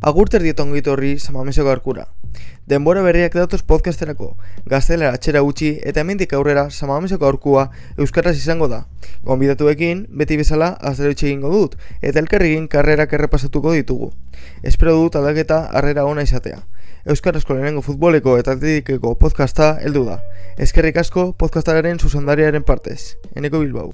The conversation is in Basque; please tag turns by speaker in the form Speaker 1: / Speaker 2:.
Speaker 1: Agurter dietongitu horri samameseko arkura. Denbora berriak datoz podcasterako, gaztelera atxera utzi eta hemendik aurrera samameseko arkua euskaraz izango da. Gonbidatuekin, beti bezala, azero egingo dut, eta elkarrigin karrerak errepasatuko ditugu. Espero dut aldaketa harrera ona izatea. Euskarazko lehenengo futboleko eta atletikeko podcasta heldu da. Eskerrik asko podcastaren zuzendariaren partez. Eneko Bilbao.